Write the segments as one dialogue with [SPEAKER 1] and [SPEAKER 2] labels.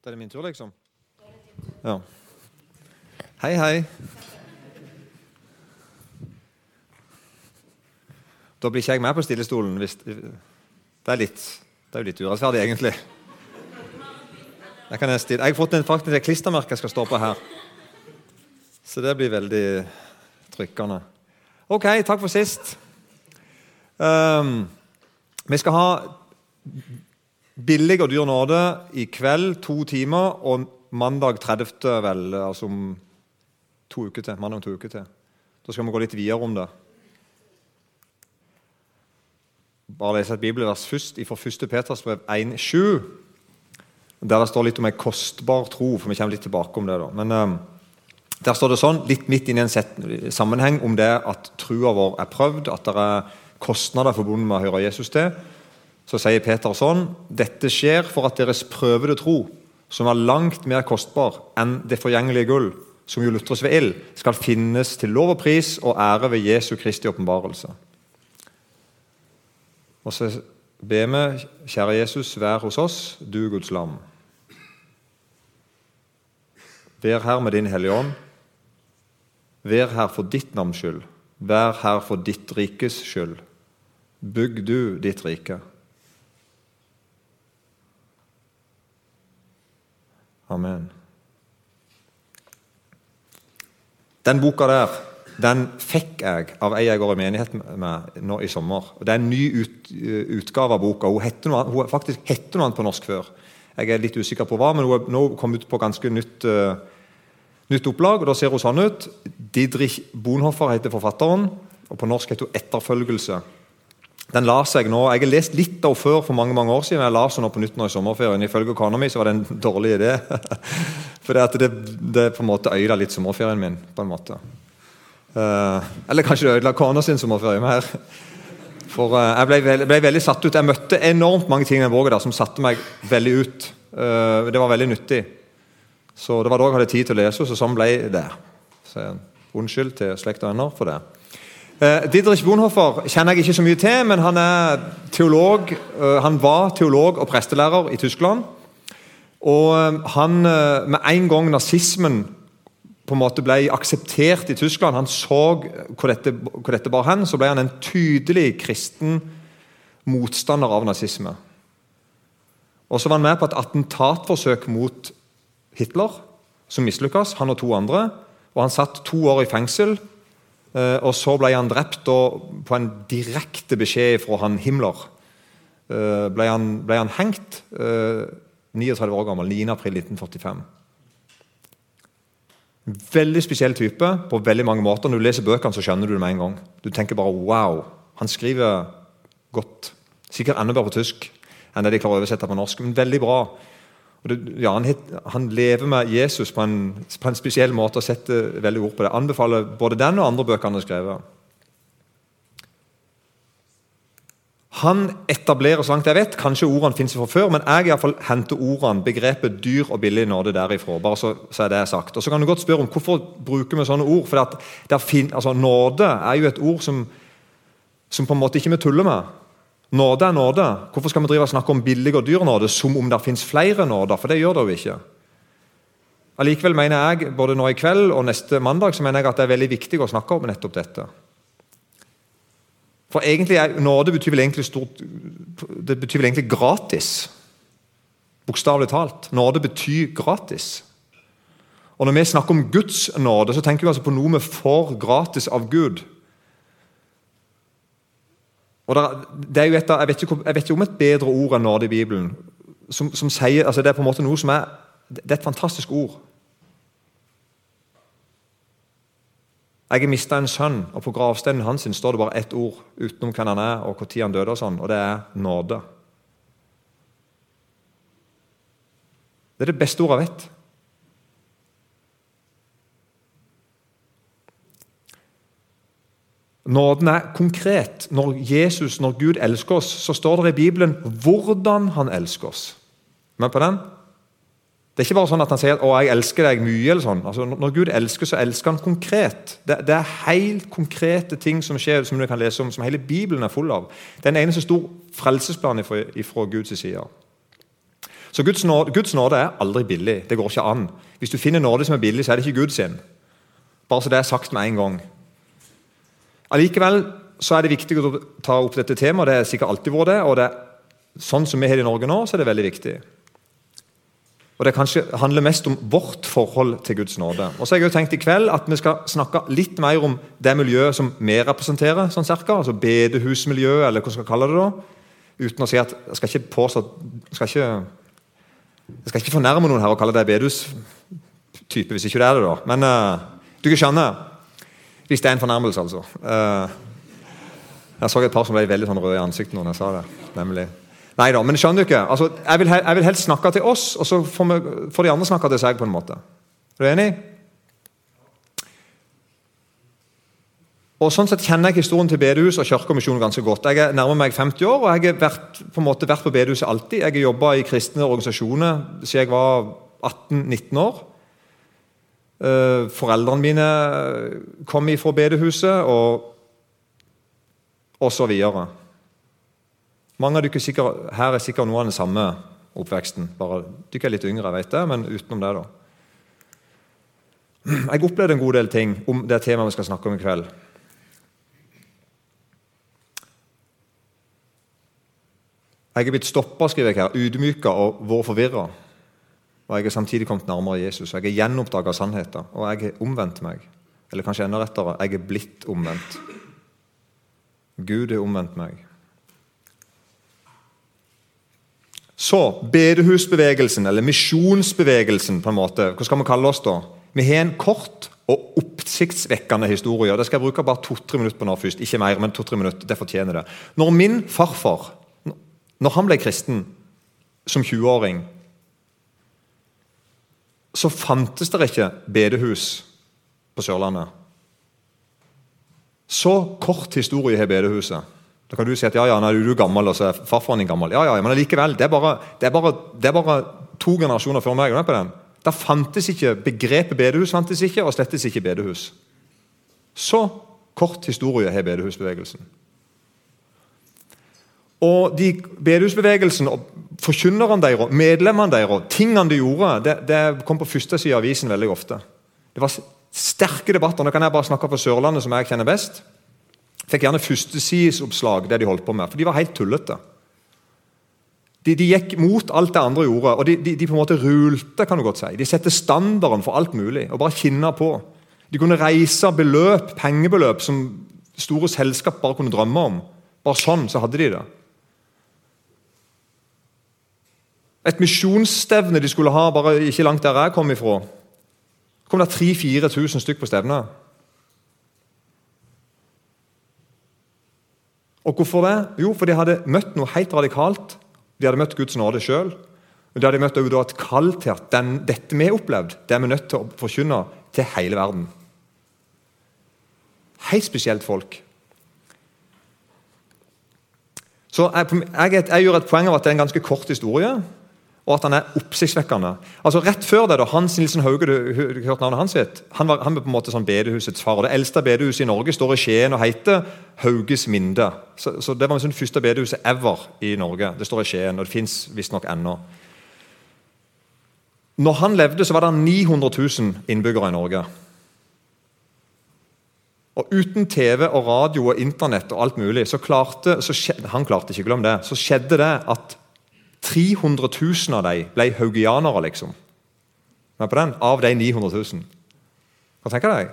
[SPEAKER 1] Da er det min tur, liksom? Ja. Hei, hei. Da blir ikke jeg med på stillestolen. Hvis, det er litt, det er jo litt urettferdig, egentlig. Jeg, jeg har fått en, faktisk et klistremerke jeg skal stå på her. Så det blir veldig trykkende. Ok, takk for sist. Um, vi skal ha billig og dyr nåde i kveld, to timer, og mandag 30. vel, altså om to uker til. Mandag om to uker til. Da skal vi gå litt videre om det. Bare lese et bibelvers først fra 1. Peters brev 1,7. Der det står litt om en kostbar tro, for vi kommer litt tilbake om det. da. Men um, Der står det sånn, litt midt inn i en sammenheng om det at trua vår er prøvd, at det er kostnader forbundet med å høre Jesus til. Så sier Peter sånn Dette skjer for at deres prøvede tro, som er langt mer kostbar enn det forgjengelige gull, som jo lutres ved ild, skal finnes til lov og pris og ære ved Jesu Kristi åpenbarelse. Og så ber vi, kjære Jesus, vær hos oss, du Guds lam. Vær her med din Hellige Ånd. Vær her for ditt navns skyld. Vær her for ditt rikes skyld. Bygg du ditt rike. Amen. Den boka der den fikk jeg av ei jeg går i menighet med nå i sommer. Det er en ny ut, utgave av boka. Hun hette noe, hun faktisk hette noe annet på norsk før. Jeg er litt usikker på hva, men hun er nå kommet ut på ganske nytt, uh, nytt opplag. og Da ser hun sånn ut. Didrich Bonhoffer heter forfatteren, og på norsk heter hun 'Etterfølgelse'. Den la seg nå, Jeg har lest litt av før for mange mange år siden. Jeg las den nå på nytt nå i sommerferien. Ifølge Economy så var det en dårlig idé. For det, det, på en måte ødela litt sommerferien min. på en måte. Uh, eller kanskje det ødela kona sin sommerferie mer. For uh, jeg ble, veld, ble, veldig satt ut. Jeg møtte enormt mange ting i den boka som satte meg veldig ut. Uh, det var veldig nyttig. Så det var da jeg hadde tid til å lese, så sånn ble det. Så Unnskyld til slekt og venner for det. Eh, Didrich Bonhoffer kjenner jeg ikke så mye til, men han er teolog. Eh, han var teolog og prestelærer i Tyskland. Og eh, han, med en gang nazismen på en måte ble akseptert i Tyskland, han så hvor dette, hvor dette bar hen, så ble han en tydelig kristen motstander av nazisme. Og så var han med på et attentatforsøk mot Hitler, som mislykkes, han og to andre. Og han satt to år i fengsel og så ble han drept på en direkte beskjed fra han Himmler. Eh, ble han, ble han hengt 39 eh, år gammel, 9.4.1945. Veldig spesiell type på veldig mange måter. Når du leser bøkene, så skjønner du det med en gang. Du tenker bare 'wow'. Han skriver godt. Sikkert enda bedre på tysk enn det de klarer å oversette på norsk. Men veldig bra. Det, ja, han, han, lever med Jesus på en, på en, spesiell måte og setter veldig ord på det. Anbefaler både den og andre bøker han har skrevet. Han etablerer, så langt jeg vet, kanskje ordene finnes fra før, men jeg i hvert fall henter ordene, begrepet dyr og billig nåde derifra. bare så, så, er det sagt. Og Så kan du godt spørre om hvorfor bruker vi sånne ord. For fin, altså, Nåde er jo et ord som, som på en måte ikke vi tuller med. Nåde er nåde. Hvorfor skal vi drive og snakke om billig og dyr nåde som om det fins flere nåder? For det gjør det jo ikke. Allikevel mener jeg både nå i kveld og neste mandag så mener jeg at det er veldig viktig å snakke om nettopp dette. For egentlig er, Nåde betyr vel egentlig stort, det betyr vel egentlig gratis. Bokstavelig talt. Nåde betyr gratis. Og Når vi snakker om Guds nåde, så tenker vi altså på noe vi får gratis av Gud. Og der, er jeg, vet ikke, jeg vet ikke om et bedre ord enn nåde i Bibelen. Som, som sier, altså Det er på en måte noe som er Det er et fantastisk ord. Jeg har mista en sønn, og på gravsteinen hans står det bare ett ord utenom hvem han er og når han døde, og sånn, og det er nåde. Det er det beste ordet jeg vet. Nåden er konkret. Når Jesus, når Gud elsker oss, så står det i Bibelen hvordan han elsker oss. Med på den? Det er ikke bare sånn at han sier at 'å, jeg elsker deg mye'. eller sånn. Altså, når Gud elsker, så elsker han konkret. Det, det, er helt konkrete ting som skjer, som du kan lese om, som hele Bibelen er full av. Det er en eneste stor frelsesplan fra Guds side. Så Guds nåde, Guds nåde, er aldri billig. Det går ikke an. Hvis du finner nåde som er billig, så er det ikke Gud sin. Bare så det er sagt med en gang. Allikevel så er det viktig å ta opp dette temaet. Det er sikkert alltid vært det. og det, Sånn som vi har det i Norge nå, så er det veldig viktig. Og Det kanskje handler mest om vårt forhold til Guds nåde. Og så har jeg jo tenkt i kveld at vi skal snakke litt mer om det miljøet som vi representerer, sånn cirka, altså bedehusmiljøet, eller hva skal vi kalle det. da, Uten å si at Jeg skal ikke påstå skal ikke, Jeg skal ikke fornærme noen her og kalle det bedehustype, hvis ikke det er det. da. Men uh, du kan skjønne Hvis det er en fornærmelse, altså. Uh, jeg så et par som ble veldig sånn røde i ansiktet når jeg sa det. nemlig. Nei da, men skjønner du ikke? Altså, jeg, vil, jeg, vil, helst snakke til oss, og så får, vi, får de andre snakke til seg. på en måte. Er du enig? Og Sånn sett kjenner jeg historien til bedehus og kirkemisjonen ganske godt. Jeg er nærmer meg 50 år, og jeg har vært på, en måte vært på bedehuset alltid. Jeg har jobba i kristne organisasjoner siden jeg var 18-19 år. Uh, foreldrene mine kom ifra bedehuset, og, og så videre. Mange av dere sikkert, her er sikkert noe av den samme oppveksten. bare Dere er litt yngre, jeg vet det, men utenom det, da. Jeg opplevde en god del ting om det temaet vi skal snakke om i kveld. Jeg er blitt stoppa, skriver jeg her, ydmyka og vært forvirra. Og jeg er samtidig kommet nærmere Jesus. Jeg har gjenoppdaga sannheten, og jeg har omvendt meg. Eller kanskje enda rettere jeg er blitt omvendt. Gud har omvendt meg. Så bedehusbevegelsen, eller misjonsbevegelsen, på en måte, hva skal vi kalle oss da? Vi har en kort og oppsiktsvekkende historie. Det skal jeg bruke bare to-tre minutter på nå først. Ikke mer, men to-tre minutter, det fortjener det. Når min farfar når han ble kristen som 20-åring, så fantes det ikke bedehus på Sørlandet. Så kort historie har bedehuset. Da kan du si at ja, ja, nei, du er gammel, og så er farfaren din gammel. Ja, ja, Men allikevel, det, det, det, er bare to generasjoner før meg. på den. Da fantes ikke begrepet bedehus, fantes ikke, og slettes ikke bedehus. Så kort historie har bedehusbevegelsen. Og de Bedehusbevegelsen, forkynnerne deres, medlemmene deres, tingene de gjorde, det, det kom på første side av avisen veldig ofte. Det var sterke debatter. Nå kan jeg bare snakke for Sørlandet, som jeg kjenner best fikk gjerne førstesidesoppslag, det de holdt på med, for de var helt tullete. De, de, gikk mot alt det andre gjorde, og de, de, de, på en måte rulte. kan du godt si. De setter standarden for alt mulig og bare kinna på. De kunne reise beløp, pengebeløp som store selskap bare kunne drømme om. Bare sånn så hadde de det. Et misjonsstevne de skulle ha bare ikke langt der jeg kom ifra. kom det 3000-4000 stykk på stevnet. Og Hvorfor det? Jo, for de hadde møtt noe helt radikalt. De hadde møtt Guds nåde sjøl. De hadde møtt et kall til at den, dette vi har opplevd, det er vi nødt til å forkynne til hele verden. Helt spesielt folk. Så jeg, jeg, jeg, gjør et poeng av at det er en ganske kort historie og at han er oppsiktsvekkende. Altså Rett før det, da, Hans Nilsen Hauge, du, du hørte navnet hans sitt, han var, han var på en måte sånn bedehusets far. og Det eldste bedehuset i Norge står i Skien og heter Hauges Minde. Så, så Det var det sånn første bedehuset ever i Norge. Det står i Skien, og det fins visstnok ennå. Når han levde, så var det 900 000 innbyggere i Norge. Og Uten TV og radio og Internett og alt mulig, så klarte så skjedde, han klarte ikke glem det, så skjedde det at 300 000 av dem ble haugianere, liksom. Men på den, Av de 900 000. Hva tenker deg?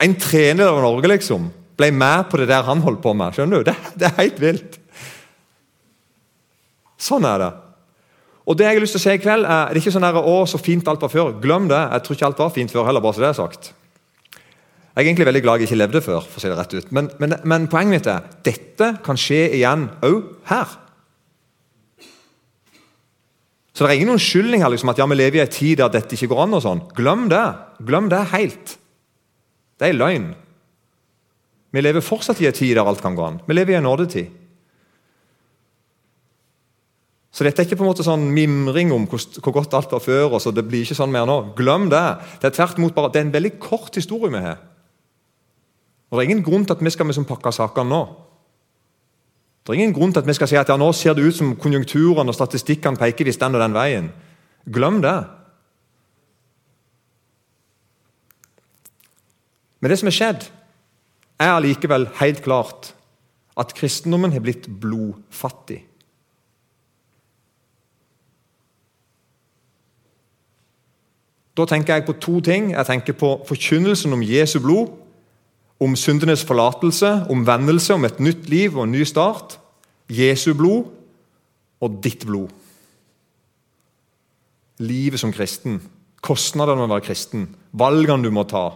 [SPEAKER 1] En trener av Norge liksom, ble med på det der han holdt på med. Skjønner du? Det, det er helt vilt. Sånn er det. Og Det jeg har lyst til å si i kveld, er det er ikke sånn der, å, så fint alt var før. Glem det. Jeg tror ikke alt var fint før heller. bare så det er sagt. Jeg er egentlig veldig glad jeg ikke levde før. for å si det rett ut. Men, men, men poenget mitt er dette kan skje igjen òg her. Så det er ingen unnskyldning her liksom, at ja, vi lever i en tid der dette ikke går an. og sånn. Glem det. Glem det helt. Det er løgn. Vi lever fortsatt i en tid der alt kan gå an. Vi lever i en nådetid. Så dette er ikke på en måte sånn mimring om hvor, hvor godt alt var før. og så det blir ikke sånn mer nå. Glem det. Det er tvert imot bare, det er en veldig kort historie vi har. Og Det er ingen grunn til at vi skal liksom pakke sakene nå. Det er ingen grunn til at vi skal si at ja, nå ser det ut som konjunkturene og statistikkene peker visst den og den veien. Glem det. Men det som er skjedd, er allikevel helt klart at kristendommen har blitt blodfattig. Da tenker jeg på to ting. Jeg tenker på forkynnelsen om Jesu blod, om syndenes forlatelse, om vendelse, om et nytt liv og en ny start. Jesu blod og ditt blod. Livet som kristen, kostnadene med å være kristen, valgene du må ta.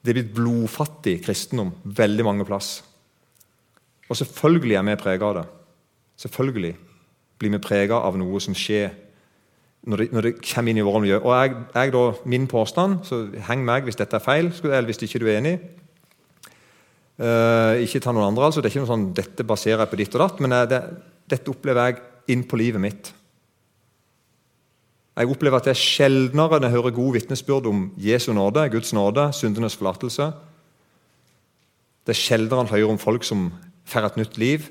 [SPEAKER 1] Det er blitt blodfattig kristendom veldig mange plass. Og selvfølgelig er vi prega av det. Selvfølgelig blir vi prega av noe som skjer når det, når det, kommer inn i våre miljø. Og jeg, jeg da, Min påstand, så heng meg hvis dette er feil, eller hvis ikke du er enig. Uh, ikke ta noen andre, altså. Det er ikke noe sånn, Dette baserer jeg på ditt og datt, men det, dette opplever jeg inn på livet mitt. Jeg opplever at det er sjeldnere når jeg hører gode vitnesbyrd om Jesu nåde, Guds nåde, syndenes forlatelse. Det er sjeldnere enn hører om folk som får et nytt liv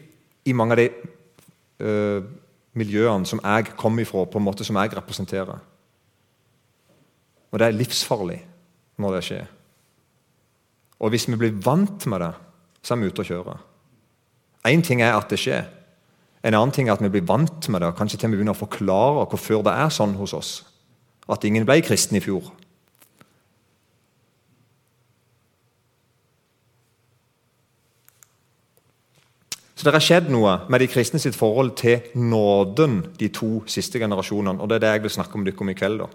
[SPEAKER 1] i mange av de uh, miljøene som jeg kommer ifra, på en måte som jeg representerer. Og det er livsfarlig når det skjer. Og hvis vi blir vant med det, så er vi ute å kjøre. Én ting er at det skjer. En annen ting er at vi blir vant med det. Kanskje til vi begynner å forklare hvorfor det er sånn hos oss. At ingen ble kristen i fjor. Så det har skjedd noe med de kristne sitt forhold til nåden de to siste generasjonene. og Det er det jeg vil snakke om dere om i kveld. da.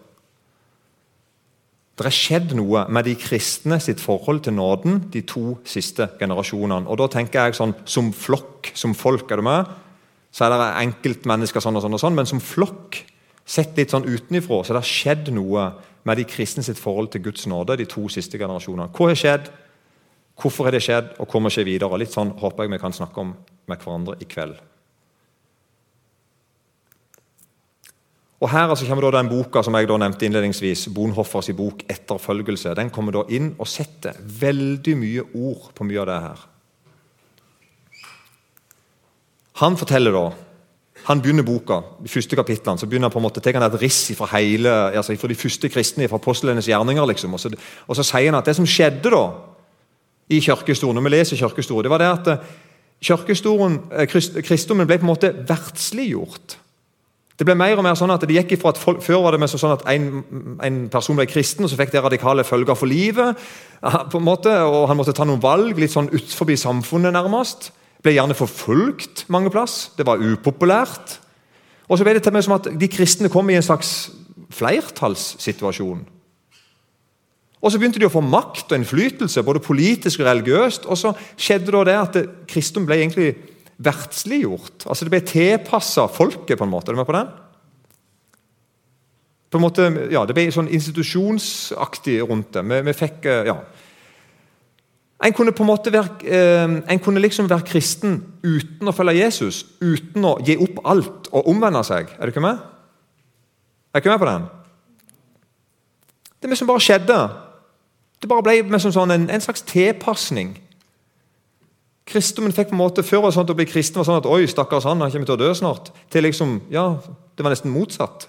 [SPEAKER 1] Det har skjedd noe med de kristne sitt forhold til nåden de to siste generasjonene. Og Da tenker jeg sånn som flokk, som folk. er du med? Så er det enkeltmennesker sånn og sånn, og sånn, men som flokk, sett litt sånn utenifra, så det har skjedd noe med de kristne sitt forhold til Guds nåde de to siste generasjonene. Hva har skjedd? Hvorfor har det skjedd, og hvor må skje videre? Litt sånn håper jeg vi kan snakke om med hverandre i kveld. Og Her altså kommer den boka som jeg da nevnte innledningsvis, Bonhoffers bok 'Etterfølgelse'. Den kommer da inn og setter veldig mye ord på mye av det her. Han forteller da han begynner boka, de første kapitlene, så begynner han på en måte, han et riss fra, hele, altså fra de første kristne, fra apostlenes gjerninger. liksom, og så, og så, sier han at det som skjedde da i kirkehistorien, når vi leser kirkehistorien, det var det at kristendommen ble på en måte verdsliggjort. Det ble mer og mer sånn at det gikk ifra at folk, Før var det mest sånn at en, en, person ble kristen, og så fikk det radikale følger for livet. på en måte, og Han måtte ta noen valg litt sånn utenfor samfunnet, nærmest. Ble gjerne forfulgt mange plass. Det var upopulært. Og så ble det til meg som at de kristne kom i en slags flertallssituasjon. Og Så begynte de å få makt og innflytelse, både politisk og religiøst. Og så skjedde det at kristendom ble egentlig verdsliggjort. Altså Det ble tilpassa folket, på en måte. Er du med på den? På en måte, ja, Det ble sånn institusjonsaktig rundt det. Vi, vi fikk, eh, ja. En kunne på en måte være, eh, en kunne liksom være kristen uten å følge Jesus. Uten å gi opp alt og omvende seg. Er du ikke med? Er du ikke med på den? Det er som bare skjedde. Det bare ble sånn en, en slags tilpasning. Kristendommen fikk på en måte Før var det sånn at å bli kristen var sånn at oi, stakkars han, han kommer til å dø snart. Til liksom, ja, Det var nesten motsatt.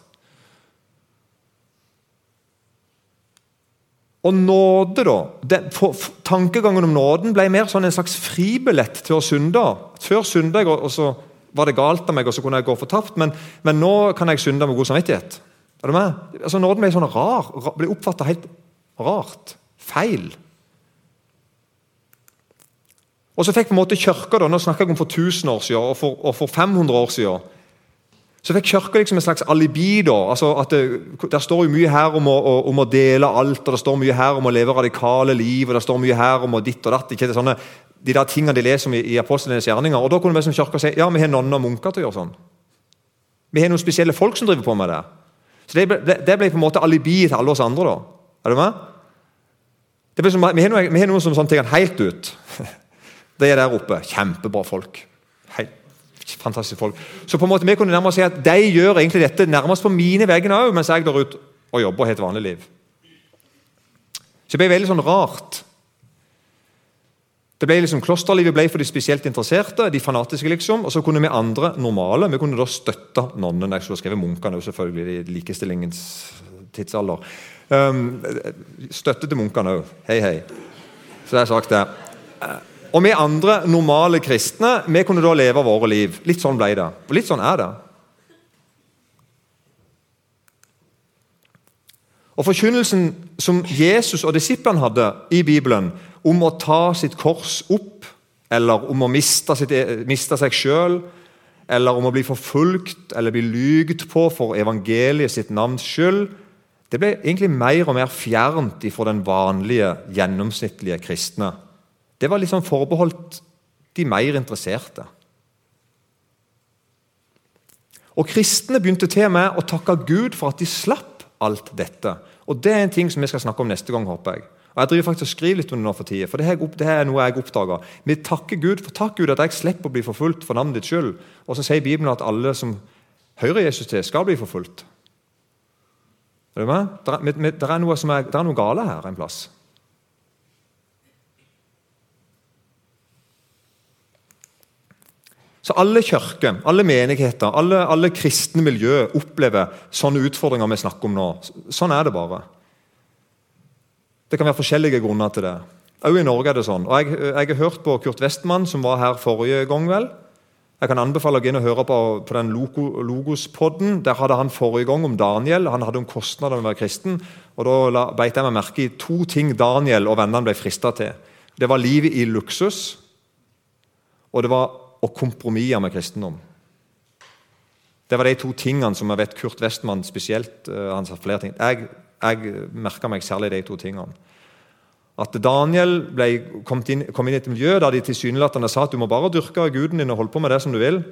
[SPEAKER 1] Og nåde, da den, for, for, Tankegangen om nåden ble mer sånn en slags fribillett til å synde. Før synda jeg, og så var det galt av meg, og så kunne jeg gå fortapt. Men, men nå kan jeg synde med god samvittighet. Er du med? Altså, nåden ble sånn rar, ble oppfatta helt rart. Feil. Og så fikk på en måte kirka, nå snakker jeg om for 1000 år siden og for, og for 500 år siden, så fikk kirka liksom en slags alibi. da, altså at det, det står jo mye her om å, om å, dele alt, og det står mye her om å leve radikale liv, og det står mye her om å ditt og datt. ikke det sånne, De der tingene de leser om i, i apostlenes gjerninger. og Da kunne vi som kirka si ja, vi har nonner og munker til å gjøre sånn. Vi har noen spesielle folk som driver på med det. Så Det ble, det ble på en måte alibi til alle oss andre. da. Er du med? Som, vi, har noe, vi har noen som sånn tar helt ut. Det er der oppe. Kjempebra folk. Helt fantastiske folk. Så på en måte vi kunne nærmest si at de gjør egentlig dette nærmest på mine vegne òg, mens jeg går ut og jobber helt vanlig liv. Så det ble veldig sånn rart. Det ble liksom, Klosterlivet ble for de spesielt interesserte, de fanatiske. liksom, Og så kunne vi andre normale vi kunne da støtte nonnene. Jeg skulle skrevet munkene, selvfølgelig, i likestillingens tidsalder. Støtte til munkene òg. Hei, hei. Så det er sagt det. Og vi andre normale kristne vi kunne da leve våre liv. Litt sånn ble det. Og litt sånn er det. Og Forkynnelsen som Jesus og disiplene hadde i Bibelen om å ta sitt kors opp, eller om å miste, sitt, e, miste seg sjøl, eller om å bli forfulgt eller bli lygt på for evangeliet sitt navns skyld, det ble egentlig mer og mer fjernt fra den vanlige, gjennomsnittlige kristne. Det var liksom forbeholdt de mer interesserte. Og Kristne begynte til med å takke Gud for at de slapp alt dette. Og Det er en ting som vi skal snakke om neste gang. håper jeg. Og Jeg driver faktisk og skriver litt om det nå for tida, for det er, det er noe jeg oppdager. Vi takker Gud for takk Gud at jeg slipper å bli forfulgt for navnet ditt skyld. Og så sier Bibelen at alle som hører Jesus til, skal bli forfulgt. Er du med? Det er, det er, noe, er, det er noe gale her en plass. Så alle kirker, alle menigheter, alle, alle, kristne miljø opplever sånne utfordringer vi snakker om nå. Sånn er det bare. Det kan være forskjellige grunner til det. Også i Norge er det sånn. Og jeg, jeg har hørt på Kurt Westman, som var her forrige gang. vel. Jeg kan anbefale å gå inn og høre på, på den Logos-podden. Der hadde han forrige gang om Daniel. Han hadde om kostnader med å være kristen. og Da beit jeg meg merke i to ting Daniel og vennene ble frista til. Det var livet i luksus, og det var å kompromisse med kristendom. Det var de to tingene som jeg vet Kurt Westman spesielt uh, han sa flere ting. Jeg, jeg merka meg særlig de to tingene. At Daniel ble, kom, inn, kom inn i et miljø der de tilsynelatende sa at du må bare dyrke guden din og holde på med det som du vil.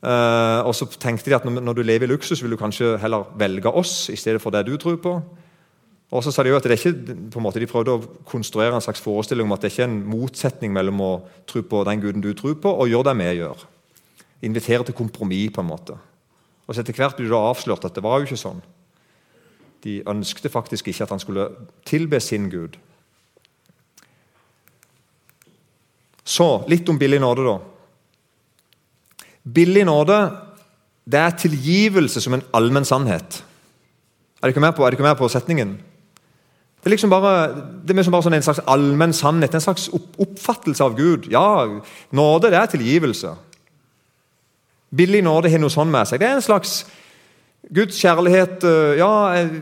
[SPEAKER 1] Uh, og så tenkte de at når, når, du lever i luksus, vil du kanskje heller velge oss i stedet for det du tror på. Og så sa De jo at det ikke, på en måte, de prøvde å konstruere en slags forestilling om at det ikke er en motsetning mellom å tro på den guden du tror på, og gjøre det vi gjør. Invitere til kompromiss. på en måte. Og så Etter hvert blir det avslørt at det var jo ikke sånn. De ønskte faktisk ikke at han skulle tilbe sin gud. Så litt om billig nåde, da. Billig nåde det er tilgivelse som en allmenn sannhet. Er dere med på, med på setningen? Det er liksom bare, det er liksom bare sånn en slags allmenn sannhet, en slags oppfattelse av Gud. Ja, nåde det er tilgivelse. Billig nåde har noe sånn med seg. Det er en slags Guds kjærlighet eh, ja,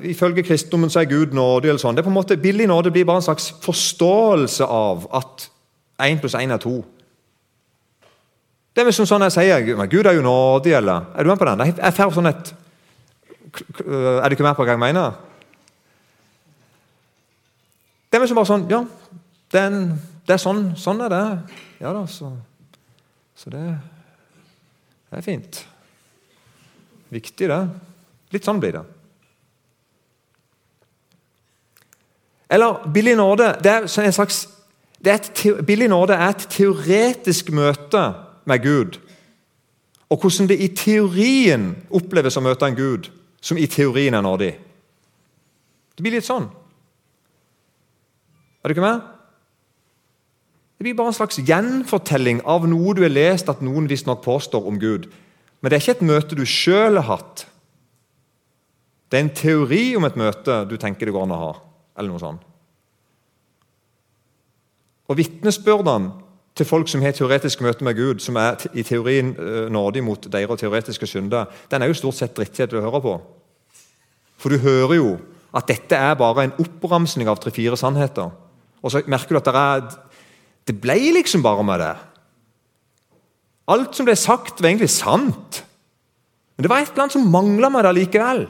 [SPEAKER 1] Ifølge kristendommen så er Gud nådig. eller sånn. Det er på en måte, Billig nåde blir bare en slags forståelse av at én pluss én er to. Det er liksom sånn jeg sier men Gud er jo nådig, eller Er du med på den? Jeg får sånn et Er du ikke med på hva jeg mener? Det er liksom bare sånn Ja, det er, en, det er sånn, sånn er det. Ja da, så, så det, det er fint. Viktig, det. Litt sånn blir det. Eller billig nåde. Det er en slags et, Billig nåde er et teoretisk møte med Gud. Og hvordan det i teorien oppleves å møte en Gud som i teorien er nådig. Det blir litt sånn. Er du ikke med? Det blir bare en slags gjenfortelling av noe du har lest at noen visstnok påstår om Gud. Men det er ikke et møte du sjøl har hatt. Det er en teori om et møte du tenker det går an å ha. eller noe sånt. Og Vitnesbyrdene til folk som har teoretisk møte med Gud, som er i teorien uh, nådig mot deres teoretiske synder, den er jo stort sett drittkjedelig å høre på. For du hører jo at dette er bare en oppramsing av tre-fire sannheter. Og så merker du at det, er, det ble liksom bare med det. Alt som ble sagt, var egentlig sant. Men det var et eller annet som mangla med det likevel.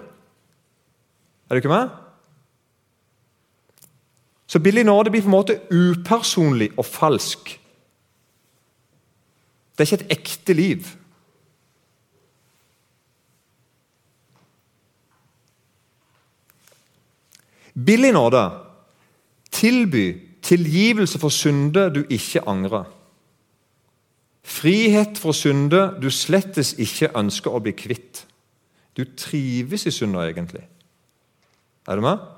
[SPEAKER 1] Er du ikke med? Så billig nåde blir på en måte upersonlig og falsk. Det er ikke et ekte liv. Billig nåde tilby tilgivelse for synder du ikke angrer. Frihet fra synder du slettes ikke ønsker å bli kvitt. Du trives i synder, egentlig. Er du med?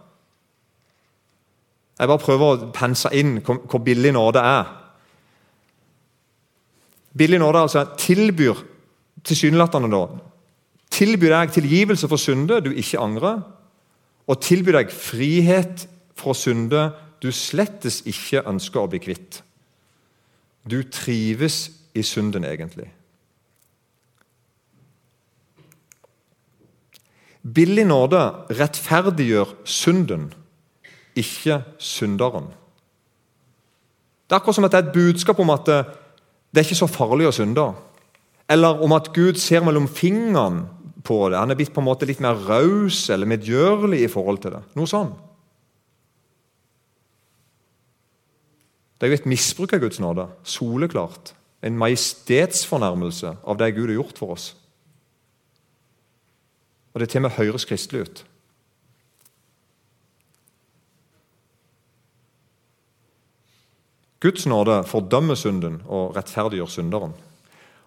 [SPEAKER 1] Jeg bare prøver å pense inn hvor billig nåde er. Billig nåde altså tilbyr tilsynelatende da, tilbyr deg tilgivelse for synder du ikke angrer, og tilbyr deg frihet fra synder du slettes ikke ønsker å bli kvitt. Du trives i synden, egentlig. Billig nåde rettferdiggjør synden, ikke synderen. Det er akkurat som at det er et budskap om at det, det er ikke så farlig å synde. Eller om at Gud ser mellom fingrene på det. Han er blitt på en måte litt mer raus eller medgjørlig i forhold til det. Noe sånn. Det er jo et misbruk av Guds nåde. Soleklart. En majestetsfornærmelse av det Gud har gjort for oss. Og det til og med høres kristelig ut. Guds nåde fordømmer synden og rettferdiggjør synderen.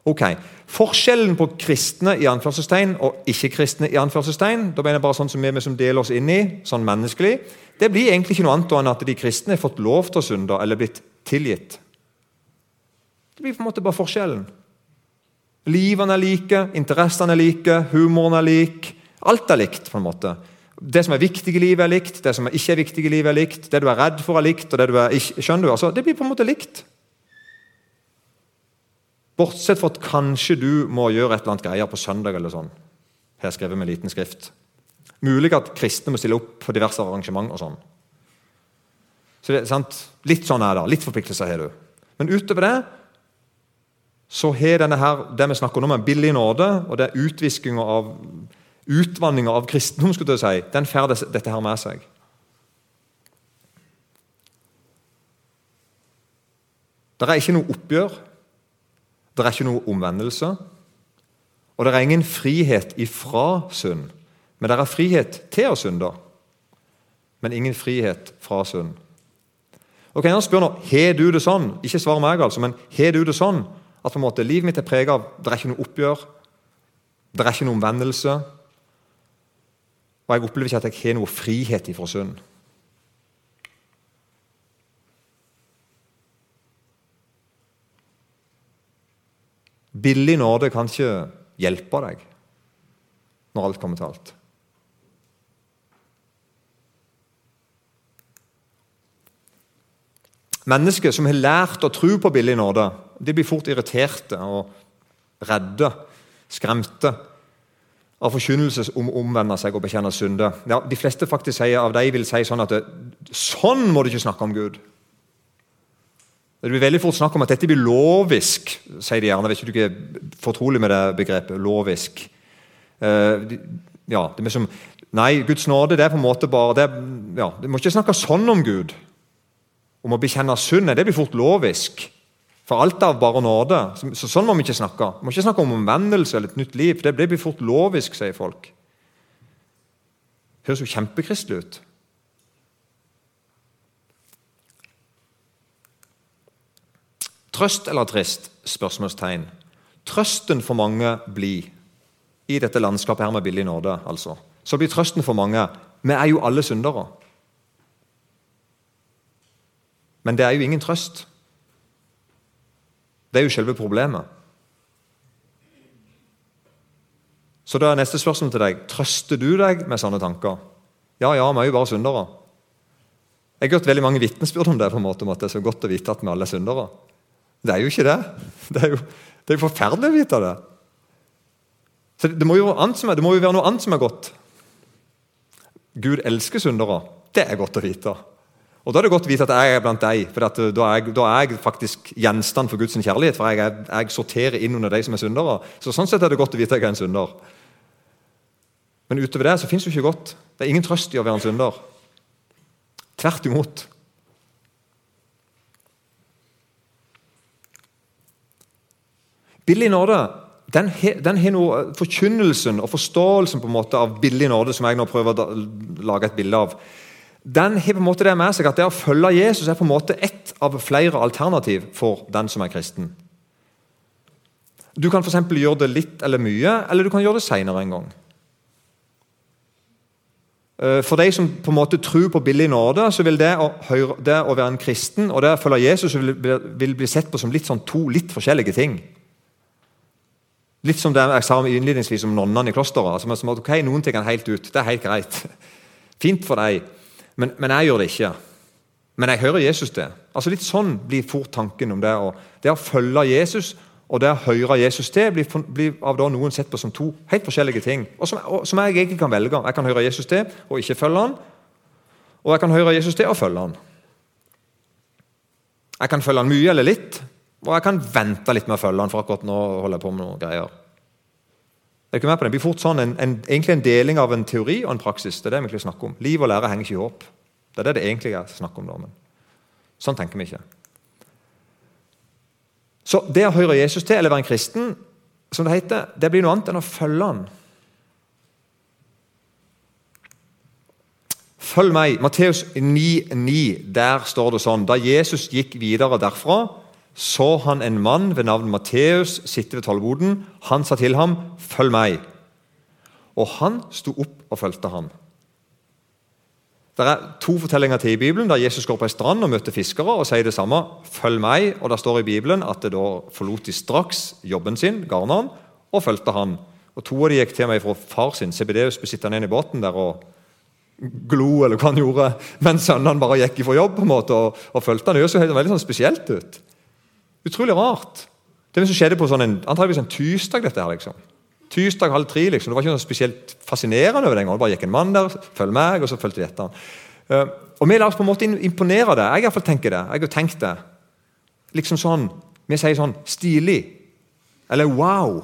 [SPEAKER 1] Ok, Forskjellen på kristne i anførselstegn og ikke-kristne i anførselstegn, da mener jeg bare sånn som vi som deler oss inn i, sånn menneskelig, det blir egentlig ikke noe annet enn at de kristne har fått lov til å synde eller blitt tilgitt. Det blir på en måte bare forskjellen. Livene er like, interessene er like, humoren er lik. Alt er likt. på en måte. Det som er viktig i livet, er likt, det som ikke er viktig i livet, er likt. Det du er redd for, er likt. og Det du er ikke, skjønner du? Altså, det blir på en måte likt. Bortsett fra at kanskje du må gjøre et eller annet greier på søndag. eller sånn. Her skrevet med liten skrift. Mulig at kristne må stille opp på diverse arrangement. og sånn. Så det, sant? Litt sånn er det. Litt forpliktelser har du. Men utover det så har denne her, det vi snakker om, en billig nåde, og det er utviskinga av utvanninga av kristendom, skulle jeg si, den får dette her med seg. Det er ikke noe oppgjør, det er ikke noe omvendelse, og det er ingen frihet ifra synd. Men det er frihet til å synde, men ingen frihet fra synd. Ok, jeg spør nå, Har du det sånn? Ikke svar meg, altså, men har du det sånn at på en måte livet mitt er preget av det er ikke noe oppgjør, det er ikke noe omvendelse? Og jeg opplever ikke at jeg har noe frihet ifra synd. Billig nåde kan ikke hjelpe deg når alt kommer til alt. Mennesker som har lært å tro på billig nåde, de blir fort irriterte og redde, skremte av forkynnelse om å omvende seg og bekjenne synder. Ja, de fleste faktisk sier, av dem vil si sånn at det, sånn må du ikke snakke om Gud. Det blir veldig fort snakk om at dette blir lovisk, sier de gjerne. Jeg vet ikke du er fortrolig med det begrepet. Lovisk. Uh, ja, det er som, nei, Guds nåde det er på en måte bare det, ja, Du må ikke snakke sånn om Gud. Om å bekjenne synd. Det blir fort lovisk. For alt av bare nåde. Så, sånn må vi ikke snakke. Vi må ikke snakke om omvendelse eller et nytt liv. for Det blir fort lovisk, sier folk. Det Høres jo kjempekristelig ut. Trøst eller trist? spørsmålstegn. Trøsten for mange blir i dette landskapet her med billig nåde, altså. Så blir trøsten for mange Vi er jo alle syndere. Men det er jo ingen trøst. Det er jo selve problemet. Så da er neste spørsmål til deg trøster du deg med sånne tanker. Ja, ja, vi er jo bare syndere. Jeg har hørt veldig mange vitnesbyrd om det, på en måte, om at det er så godt å vite at vi alle er syndere. Det er jo ikke det. Det er jo, det er jo forferdelig å vite det. Så det, må jo, det må jo være noe annet som er godt. Gud elsker syndere. Det er godt å vite. Og Da er det godt å vite at jeg er blant deg, for eh, da, er jeg, da, er jeg, faktisk gjenstand for Guds kjærlighet. For jeg, jeg, sorterer inn under de som er syndere. Så Sånn sett er det godt å vite at jeg er en synder. Men utover det så fins det ikke godt. Det er ingen trøst i å være en synder. Tvert imot. Billig nåde den har noe forkynnelsen og forståelsen på en måte av billig nåde som jeg nå prøver å lage et bilde av den har på en måte det med seg at det å følge Jesus er på en måte ett av flere alternativ for den som er kristen. Du kan f.eks. gjøre det litt eller mye, eller du kan gjøre det seinere en gang. Eh, for de som på en måte tror på billig nåde, så vil det å, høre, det å være en kristen og det å følge Jesus vil, vil bli sett på som litt sånn to litt forskjellige ting. Litt som det jeg sa innledningsvis om nonnene i klosteret. Altså, ok, Noen ting er helt ut. Det er helt greit. Fint for deg. Men, men, jeg gjør det ikke. Men jeg hører Jesus det. Altså Litt sånn blir fort tanken om det. Og det å følge Jesus og det å høre Jesus til blir, blir av da noen sett på som to helt forskjellige ting. Og som, og som, jeg egentlig kan velge. Jeg kan høre Jesus til og ikke følge han. Og jeg kan høre Jesus til og følge han. Jeg kan følge han mye eller litt, og jeg kan vente litt med å følge han, for akkurat nå holder jeg på med noen greier. Er ikke med på det? blir fort sånn en, en, egentlig en deling av en teori og en praksis. Det er det vi egentlig snakker om. Liv og lære henger ikke i håp. Det er det det egentlig er snakk om. Normen. Sånn tenker vi ikke. Så det å høre Jesus til, eller være en kristen, som det heter, det blir noe annet enn å følge han. Følg meg. Matteus 9,9. Der står det sånn Da Jesus gikk videre derfra, så han en mann ved navn Matteus sitte ved tollboden. Han sa til ham, 'Følg meg.' Og han sto opp og fulgte ham. Det er to fortellinger til i Bibelen der Jesus går på en strand og møter fiskere og sier det samme. 'Følg meg.' Og Det står i Bibelen at det da forlot de straks jobben sin, garneren, og fulgte han. Og To av de gikk til meg fra far sin. Cebedeus ble sittende igjen i båten der og glo, eller hva han gjorde, mens sønnene bare gikk ifra jobb på en måte og, og fulgte han. Det høres jo veldig sånn spesielt ut. Utrolig rart. Det som skjedde på sånn en, antageligvis en tirsdag. dette liksom. Tirsdag halv tre. liksom. Det var ikke noe spesielt fascinerende over den gangen. Det bare gikk en mann der, følg meg, og så fulgte vi etter han. Uh, og Vi lar oss på en måte imponere det. Jeg iallfall tenker det. Jeg har tenkt det. Liksom sånn, Vi sier sånn stilig. Eller wow.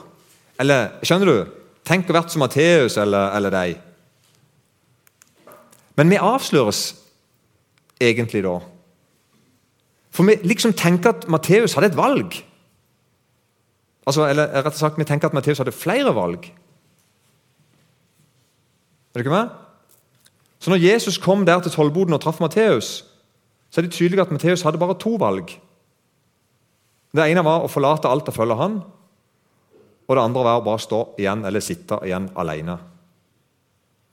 [SPEAKER 1] Eller Skjønner du? Tenk å vært som Matteus eller, eller deg. Men vi avsløres egentlig da. For vi liksom tenker at Matteus hadde et valg. Altså, eller rett og slett, Vi tenker at Matteus hadde flere valg. Er du ikke med? Så når Jesus kom der til tollboden og traff Matteus, så er det tydelig at Matteus hadde bare to valg. Det ene var å forlate alt og følge han, og det andre var å bare stå igjen eller sitte igjen alene.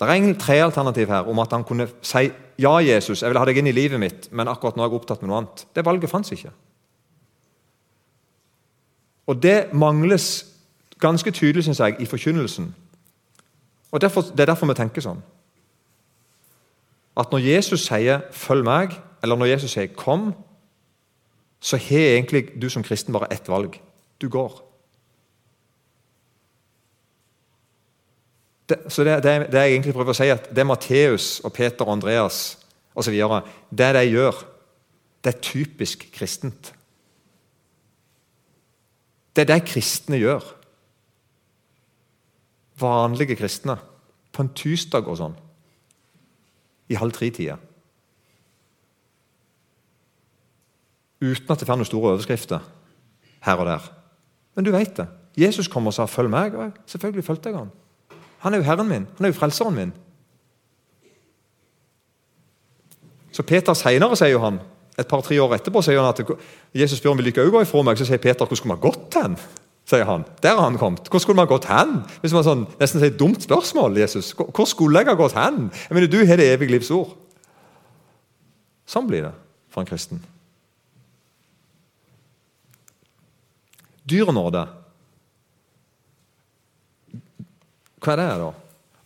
[SPEAKER 1] Det er tre alternativ her om at han kunne si ja, Jesus, jeg vil ha deg inn i livet mitt, men akkurat nå er jeg opptatt med noe annet. Det valget fantes ikke. Og Det mangles ganske tydelig synes jeg, i forkynnelsen. Og derfor, Det er derfor vi tenker sånn. At når Jesus sier 'følg meg', eller når Jesus sier 'kom', så har egentlig du som kristen bare ett valg. Du går. Det, så det, det, det, jeg egentlig prøver å si, at det Matteus og Peter og Andreas osv. Det de gjør, det er typisk kristent. Det er det kristne gjør. Vanlige kristne. På en tirsdag og sånn. I halv tre-tida. Uten at det får noen store overskrifter her og der. Men du vet det. Jesus kom og sa 'følg meg', og selvfølgelig fulgte jeg han. Han er jo Herren min. Han er jo frelseren min. Så Peter seinere sier jo han et par-tre år etterpå sier han at Jesus spør om vil ikke òg gå ifra meg. Så sier Peter hvor skulle ha gått hen? sier han. Der har han kommet. Hvor skulle ha gått hen? Hvis man sånn, nesten sier et dumt spørsmål, Jesus. Hvor skulle jeg ha gått hen? Jeg mener, Du har det evige livs ord. Sånn blir det for en kristen. Dyr nåde. Hva er det, da?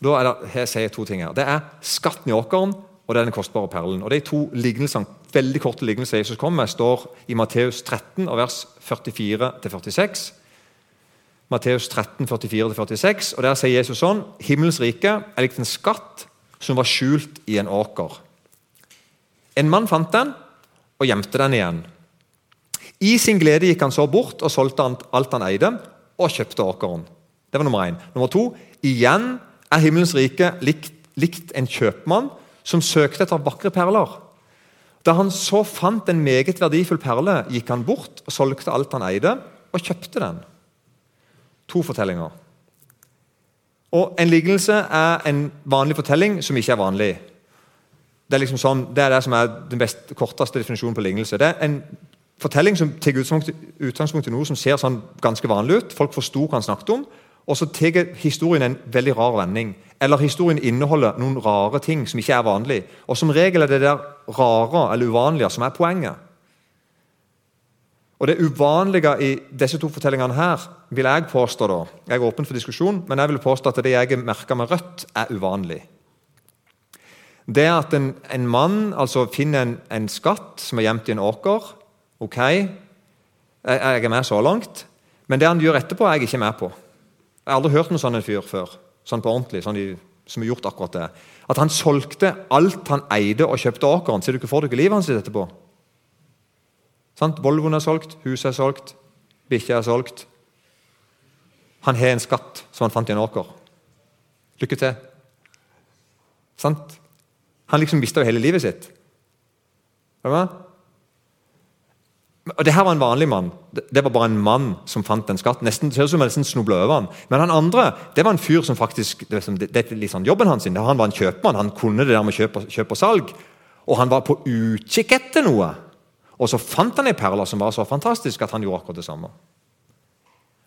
[SPEAKER 1] Da er det, her sier jeg to ting her. Det er skatten i åkeren og det er den kostbare perlen. Og De to lignelsene, veldig korte lignelser Jesus kom med, står i Matteus 13, vers 44-46. Matteus 13, 44-46, og Der sier Jesus sånn Himmelens rike er likt en skatt som var skjult i en åker. En mann fant den og gjemte den igjen. I sin glede gikk han så bort og solgte alt han eide, og kjøpte åkeren. Det var nummer én. Nummer to. Igjen er himmelens rike likt, likt en kjøpmann som søkte etter vakre perler. Da han så fant en meget verdifull perle, gikk han bort og solgte alt han eide, og kjøpte den. To fortellinger. Og En lignelse er en vanlig fortelling som ikke er vanlig. Det er liksom sånn, det er det som er den best, korteste definisjonen på lignelse. Det er en fortelling som tar utgangspunkt i noe som ser sånn ganske vanlig ut. Folk forsto hva han snakket om. Og så tar historien en veldig rar vending. Eller historien inneholder noen rare ting som ikke er vanlig. Og som regel er det der rare eller uvanlige som er poenget. Og Det uvanlige i disse to fortellingene her, vil jeg påstå da, Jeg er åpen for diskusjon, men jeg vil påstå at det jeg merker med rødt, er uvanlig. Det at en, en mann altså finner en, en, skatt som er gjemt i en åker Ok, jeg, jeg er med så langt. Men det han gjør etterpå, er jeg ikke med på. Jeg har aldri hørt noen sånn fyr før. Sånn på ordentlig, sånn de, som har gjort akkurat det. At han solgte alt han eide og kjøpte åkeren. Ser du ikke for deg livet hans etterpå? Sant? Volvoen er solgt, huset er solgt, bikkja er solgt. Han har en skatt som han fant i en åker. Lykke til. Sant? Han liksom mista jo hele livet sitt. Hva? Og Det her var en vanlig mann. Det var bare en mann som fant en skatt. Nesten, ser ut som nesten snubla over han. Men han andre det var en fyr som faktisk Det, det er litt sånn jobben hans. Han var en kjøpmann. Han kunne det der med kjøp og, kjøp og salg. Og han var på utkikk etter noe. Og så fant han ei perle som var så fantastisk at han gjorde akkurat det samme.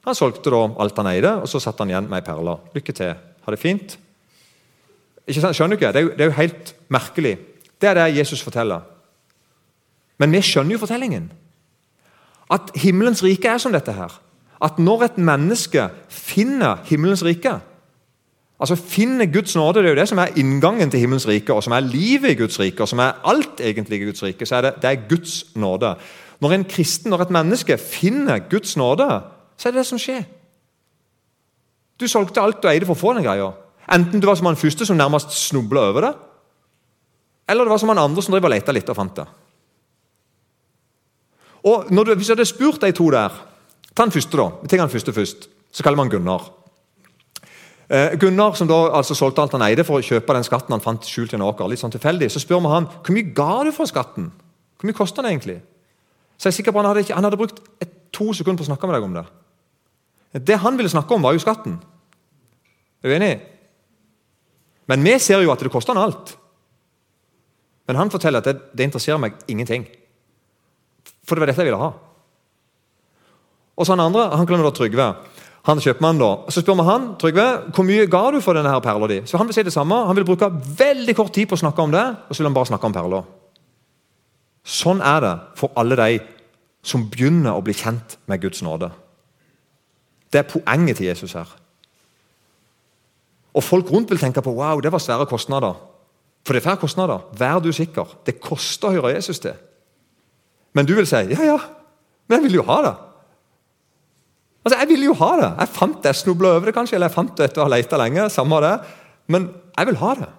[SPEAKER 1] Han solgte da alt han eide, og så satt han igjen med ei perle. Lykke til. Ha det fint. Ikke sant? Skjønner du ikke? Det er, jo, det er jo helt merkelig. Det er det Jesus forteller. Men vi skjønner jo fortellingen. At himmelens rike er som dette her. At når et menneske finner himmelens rike Altså Finner Guds nåde, det er jo det som er inngangen til himmelens rike, og som er livet i Guds rike, og som er alt egentlig i Guds rike. så er det, det er Guds nåde. Når en kristen, når et menneske finner Guds nåde, så er det det som skjer. Du solgte alt du eide for å få den greia. Enten du var som han første som nærmest snubla over det, eller det var som han andre som driver og leita litt og fant det. Og du, Hvis du hadde spurt de to der Ta den første, da. Vi tar den første først. Så kaller man Gunnar. Eh, Gunnar som da altså solgte alt han eide for å kjøpe den skatten han fant skjult i en åker. litt sånn tilfeldig, Så spør vi han hvor mye ga du for skatten. Hvor mye kosta den egentlig? Så jeg er sikker på Han hadde, ikke, han hadde brukt et, to sekunder på å snakke med deg om det. Det han ville snakke om, var jo skatten. Er du enig? Men vi ser jo at det koster han alt. Men han forteller at det, det interesserer meg ingenting. For det var dette jeg ville ha. Og så han andre, han kaller da Trygve. Han kjøpmannen da, Så spør vi han Trygve, hvor mye ga du for denne her perla di. Så han vil si det samme. Han vil bruke veldig kort tid på å snakke om det, og så vil han bare snakke om perla. Sånn er det for alle de som begynner å bli kjent med Guds nåde. Det er poenget til Jesus her. Og Folk rundt vil tenke på wow, det var svære kostnader. For det er færre kostnader. Vær du sikker. Det koster å høre Jesus til. Men du vil si ja, ja, men jeg vil jo ha det. Altså, Jeg ville jo ha det. Jeg fant det, jeg snubla over det kanskje, eller jeg fant det etter å ha leita lenge. samme det. Men jeg vil ha det.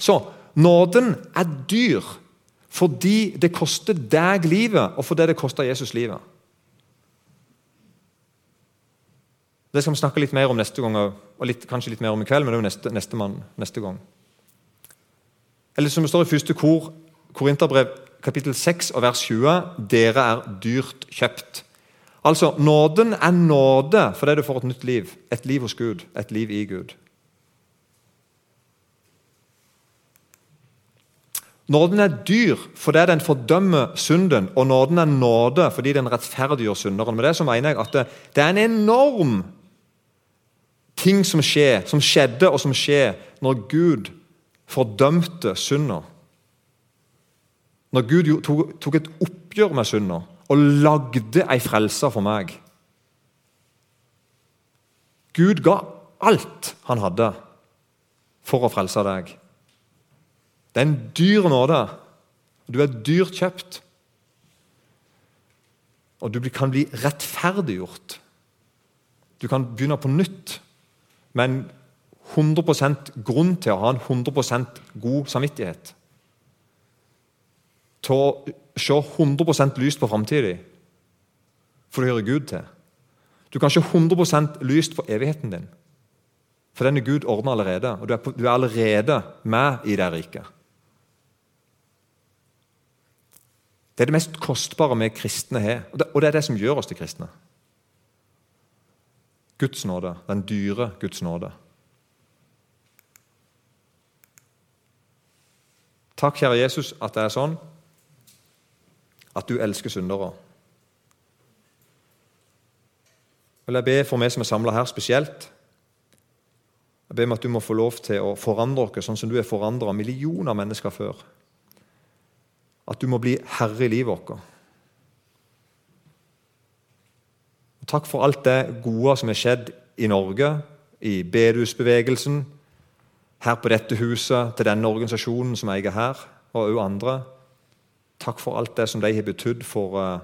[SPEAKER 1] Så nåden er dyr fordi det koster deg livet, og fordi det koster Jesus livet. Det skal vi snakke litt mer om neste gang, og litt, kanskje litt mer om i kveld, men det er jo neste, neste, mann, neste gang. Eller som det står i første kor, Korinterbrev kapittel 6 og vers 20.: Dere er dyrt kjøpt. Altså, Nåden er nåde fordi du får et nytt liv. Et liv hos Gud. Et liv i Gud. Nåden er dyr fordi den fordømmer synden, og nåden er nåde fordi den rettferdiggjør synderen. Med det så mener jeg at det, det er en enorm ting som skjer, som skjedde og som skjer når Gud fordømte synder. Når Gud tok et oppgjør med synder og lagde ei frelse for meg. Gud ga alt han hadde for å frelse deg. Det er en dyr nåde. Du er dyrt kjøpt. Og du kan bli rettferdiggjort. Du kan begynne på nytt med en 100% grunn til å ha en 100% god samvittighet. Til å se 100% lyst på framtida, for det hører Gud til. Du kan se 100% lyst på evigheten din, for den er Gud ordna allerede. Og du er, på, du er allerede med i det riket. Det er det mest kostbare vi kristne har, og det er det som gjør oss til kristne. Guds nåde, den dyre Guds nåde. Takk, kjære Jesus, at det er sånn at du elsker syndere. Vil jeg be for meg som er samla her spesielt. Jeg ber om at du må få lov til å forandre oss sånn som du har forandra millioner av mennesker før. At du må bli herre i livet vårt. Takk for alt det gode som er skjedd i Norge, i bedehusbevegelsen, her på dette huset, til denne organisasjonen som jeg er her, og også andre. Takk for alt det som de har betydd for uh,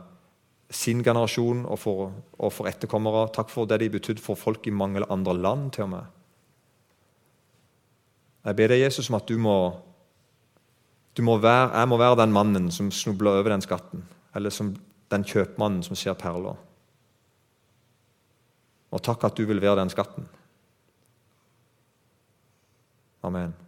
[SPEAKER 1] sin generasjon og for, og for, etterkommere. Takk for det de har betydd for folk i mange andre land. til og med. Jeg ber deg, Jesus, om at du må, du må være, jeg må være den mannen som snubler over den skatten. Eller som den kjøpmannen som ser perler. Og takk at du vil være den skatten. Amen.